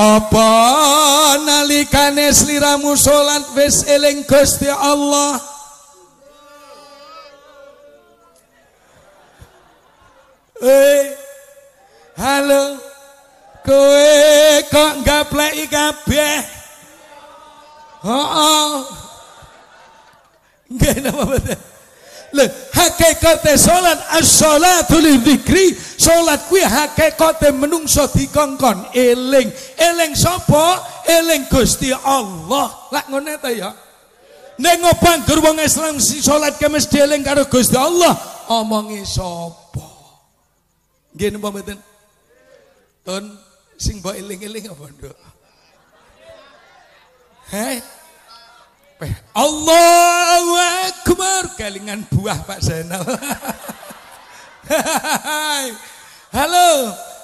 Apa nalikane sliramu salat wis eling Gusti Allah? Eh, halo, kowe kok gapleki kabeh? Oh, nggih napa hakikate salat as-salatu lidzikri, salat kuwi hakikate menungso dikongkon eling. Eling sapa? Eling Gusti Allah. Lah ngene ta ya? Nek ngobanggur wong Islam si salat ke mesti eling karo Gusti Allah, omongi sapa? Nggih napa mboten? Sing mbok eling-eling apa, Nduk? Heh? Allahu Akbar kelingan buah Pak Zainal. Halo.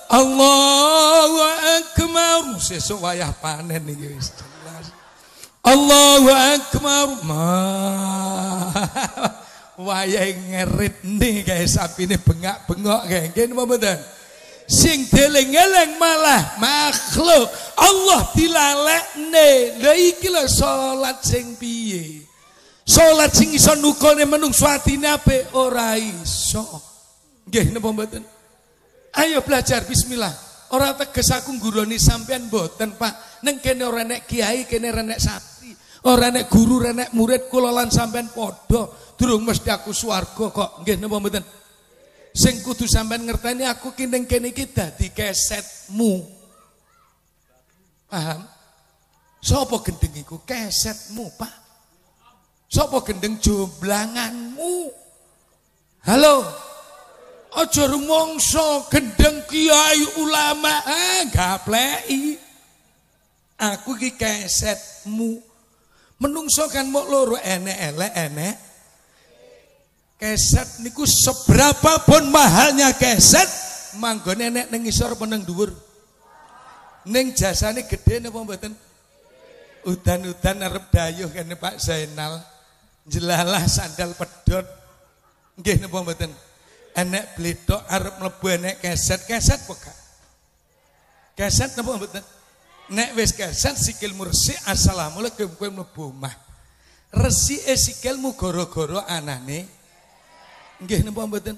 Allahu Akbar. Sesuk wayah panen iki wis jelas. Allahu Akbar. Ma. Wayah ngerit nih guys sapine bengak-bengok kayak gini apa betul? Sing deleng-eleng malah makhluk Allah dilalekne. Lha iki lho salat sing piye? Salat sing iso nukone menungso atine apik ora iso. Nggih napa mboten? Ayo belajar bismillah. Ora teges aku ngguroni sampean mboten, Pak. Neng kene ora nek kiai, kene ora nek santri. Ora nek guru, ora nek murid kula lan sampean padha. Durung mesti aku swarga kok. Nggih napa mboten? Sing kudu sampean ngerteni aku ki ning kene iki dadi kesetmu. Paham? Sopo gendeng iku kesetmu, Pak? Sopo gendeng jomblanganmu? Halo. Aja rumangsa gendeng kiai ulama, ah gapleki. Aku ki kesetmu. Menungso kan mok loro enek elek enek. Keset niku seberapa pun mahalnya keset, manggone enek ning ngisor apa ning dhuwur? Ning jasane gede napa mboten? Udan-udan arep dayuh kene Pak Zainal. Jelalah sandal pedot. Nggih napa mboten? Enek bledok arep mlebu enek keset, keset gak? Keset napa mboten? Nek wis keset sikil mursi assalamualaikum kowe mlebu omah. Resike sikilmu gara-gara anane Nggih napa mboten?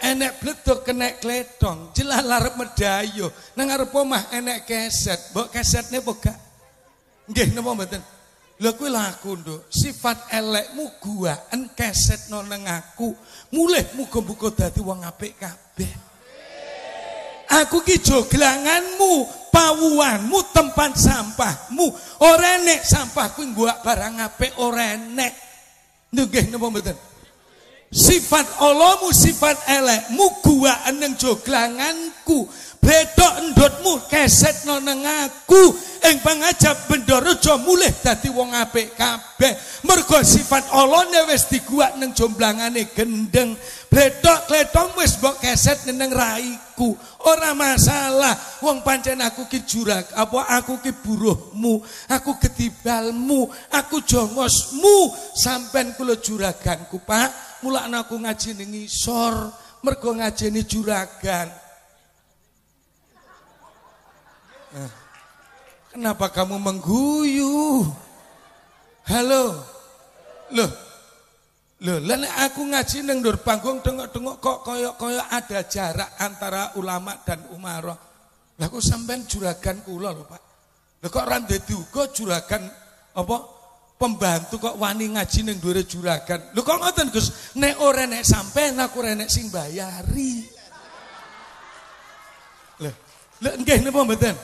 Enek bledok kena kletong, jelas larep medayo. Nang ngarep omah enek keset, mbok kesetne apa gak? Nggih napa mboten? Lha kuwi laku, Nduk. Sifat elekmu guaan kesetno nang aku. Mulih muga-muga dadi wong apik kabeh. Aku ki joglanganmu, pawuanmu, tempat sampahmu. Ora enek sampah kuwi nggo barang apik ora enek. Nggih napa mboten? Sifat Allahmu sifat elekmu gua eneng joglanganku bedok endotmu keset nang aku ing pangajab Bendorojo mulih dadi wong apik kabeh. Mergo sifat Allah wis diguak nang jomblangane gendeng. Bedok kletong wis mbok keset nang raiku. Ora masalah. Wong pancen aku ki jurak apa aku ki buruhmu? Aku ketibalmu aku jongosmu. Sampean kula juraganku Pak. Mulakna aku ngaji ning ngisor mergo ngajeni juragan. Nah, kenapa kamu mengguyu halo loh loh lan aku ngaji ning ndur panggung tengok-tengok kok koyok-koyok ada jarak antara ulama dan umaroh lah kok sampean juragan kula lho Pak lho kok ra ndadi uga juragan apa pembantu kok wani ngaji ning dhuwure juragan. Lho kok ngoten Gus? Nek ora nek sampean aku ora nek sing bayari. Lho, lho nggih napa mboten?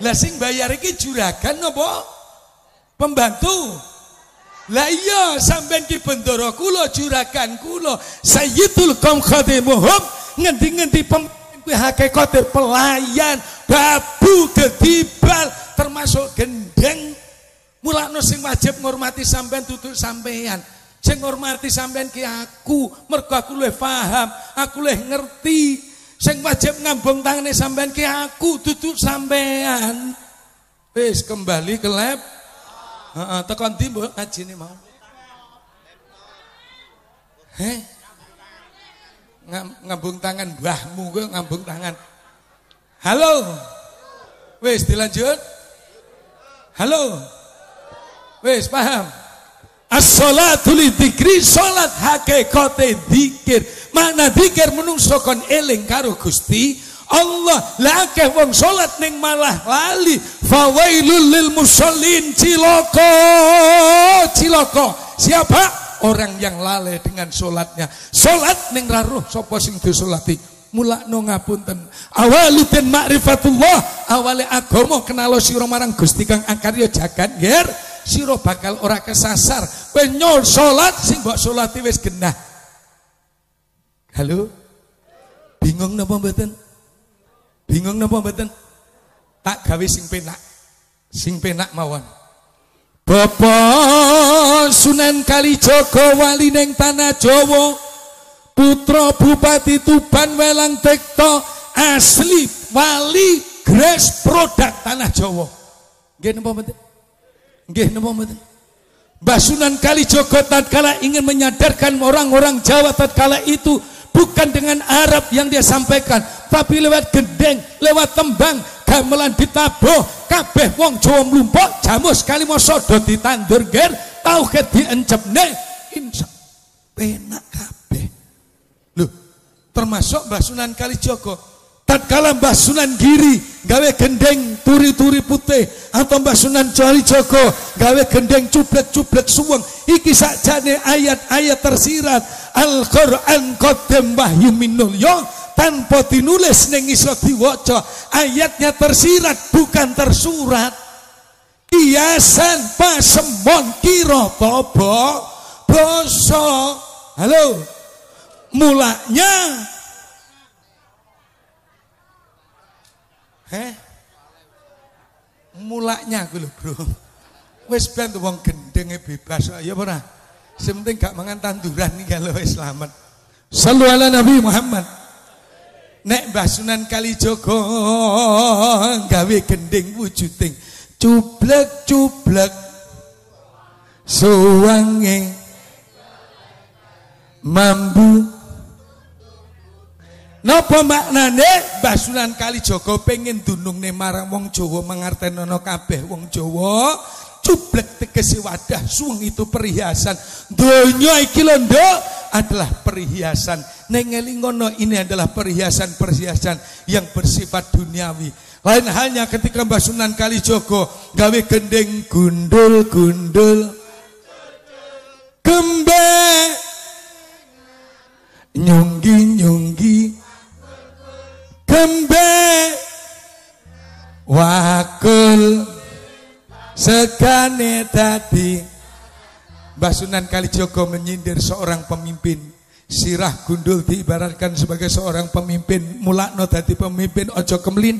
Lah sing bayar iki juragan napa? Pembantu. Lah iya sampean ki bendoro kula juragan kula sayyidul qaum khadimuhum ngendi-ngendi pemimpin kuwi hakikate pelayan, babu, gedibal termasuk gendeng Mulakno sing wajib ngormati sampean tutuk sampean. Sing ngormati sampean ki aku, mergo aku luwih paham, aku luwih ngerti. Sing wajib ngambung tangane sampean ki aku, tutuk sampean. Wis kembali ke lab. Heeh, tekan ndi mbok ngajine mau? Heh? Ngambung tangan mbahmu kowe ngambung tangan. Halo. Wis dilanjut. Halo. Wis paham? As-salatu li dzikri salat hakikate dzikir. Mana dzikir menungso kon eling karo Gusti Allah. Lah akeh wong salat ning malah lali fawailul lil musallin ciloko ciloko siapa? Orang yang lalai dengan salatnya. Salat ning raruh sapa sing disolati? Mulakno ngapunten. Awalu den ma'rifatullah. Awale agama kenalo sira marang Gusti kang akarya jagat nger sira bakal ora kesasar kowe nyol salat sing mbok salati wis genah halo bingung napa mboten Bingung napa mboten? Tak gawe sing penak. Sing penak mawon. Bapak Sunan Kalijaga wali ning tanah Jawa. Putra Bupati Tuban Welang Tekto asli wali Gres produk tanah Jawa. Nggih napa mboten? Nggih napa mboten? Mbah Sunan Kalijaga tatkala ingin menyadarkan orang-orang Jawa tatkala itu bukan dengan Arab yang dia sampaikan tapi lewat gendeng lewat tembang gamelan ditabuh kabeh wong Jawa mlumpuk jamu sekali masa do ditandur ger tauhid diencepne insya penak kabeh lho termasuk Mbah Sunan Kalijaga tatkala Mbah Sunan Giri gawe gendeng turi-turi putih atau Mbah Sunan Kalijaga gawe gendeng cublek-cublek suweng iki sakjane ayat-ayat tersirat. Al-Qur'an qaddam wahyu minulya tanpa dinulis ning iso diwaca ayatnya tersirat bukan tersurat. Kiasan pasemon kira tobo basa. Halo. Mulanya Heh? Mulanya aku lho, Bro. Wis ben wong gendenge bebas ya ora? Sementing gak mangan tanduran nih kalau selamat. Sallu ala Nabi Muhammad. Nek Mbah Sunan Kalijaga gawe gending wujuding cublek-cublek suwange mambu Napa maknane Sunan Kalijaga pengen dunungne marang wong Jawa mangartenono kabeh wong Jawa Cublek tegese wadah suweng itu perhiasan. Donya iki lho adalah perhiasan. Neng ngono ini adalah perhiasan-perhiasan yang bersifat duniawi. Lain halnya ketika Mbah Sunan Kalijogo gawe gendeng gundul-gundul gembe nyunggi-nyunggi gembe wakul. Segane tadi Mbah Sunan Kalijogo menyindir seorang pemimpin. Sirah gundul diibaratkan sebagai seorang pemimpin. Mulakno tadi pemimpin ojo kemelin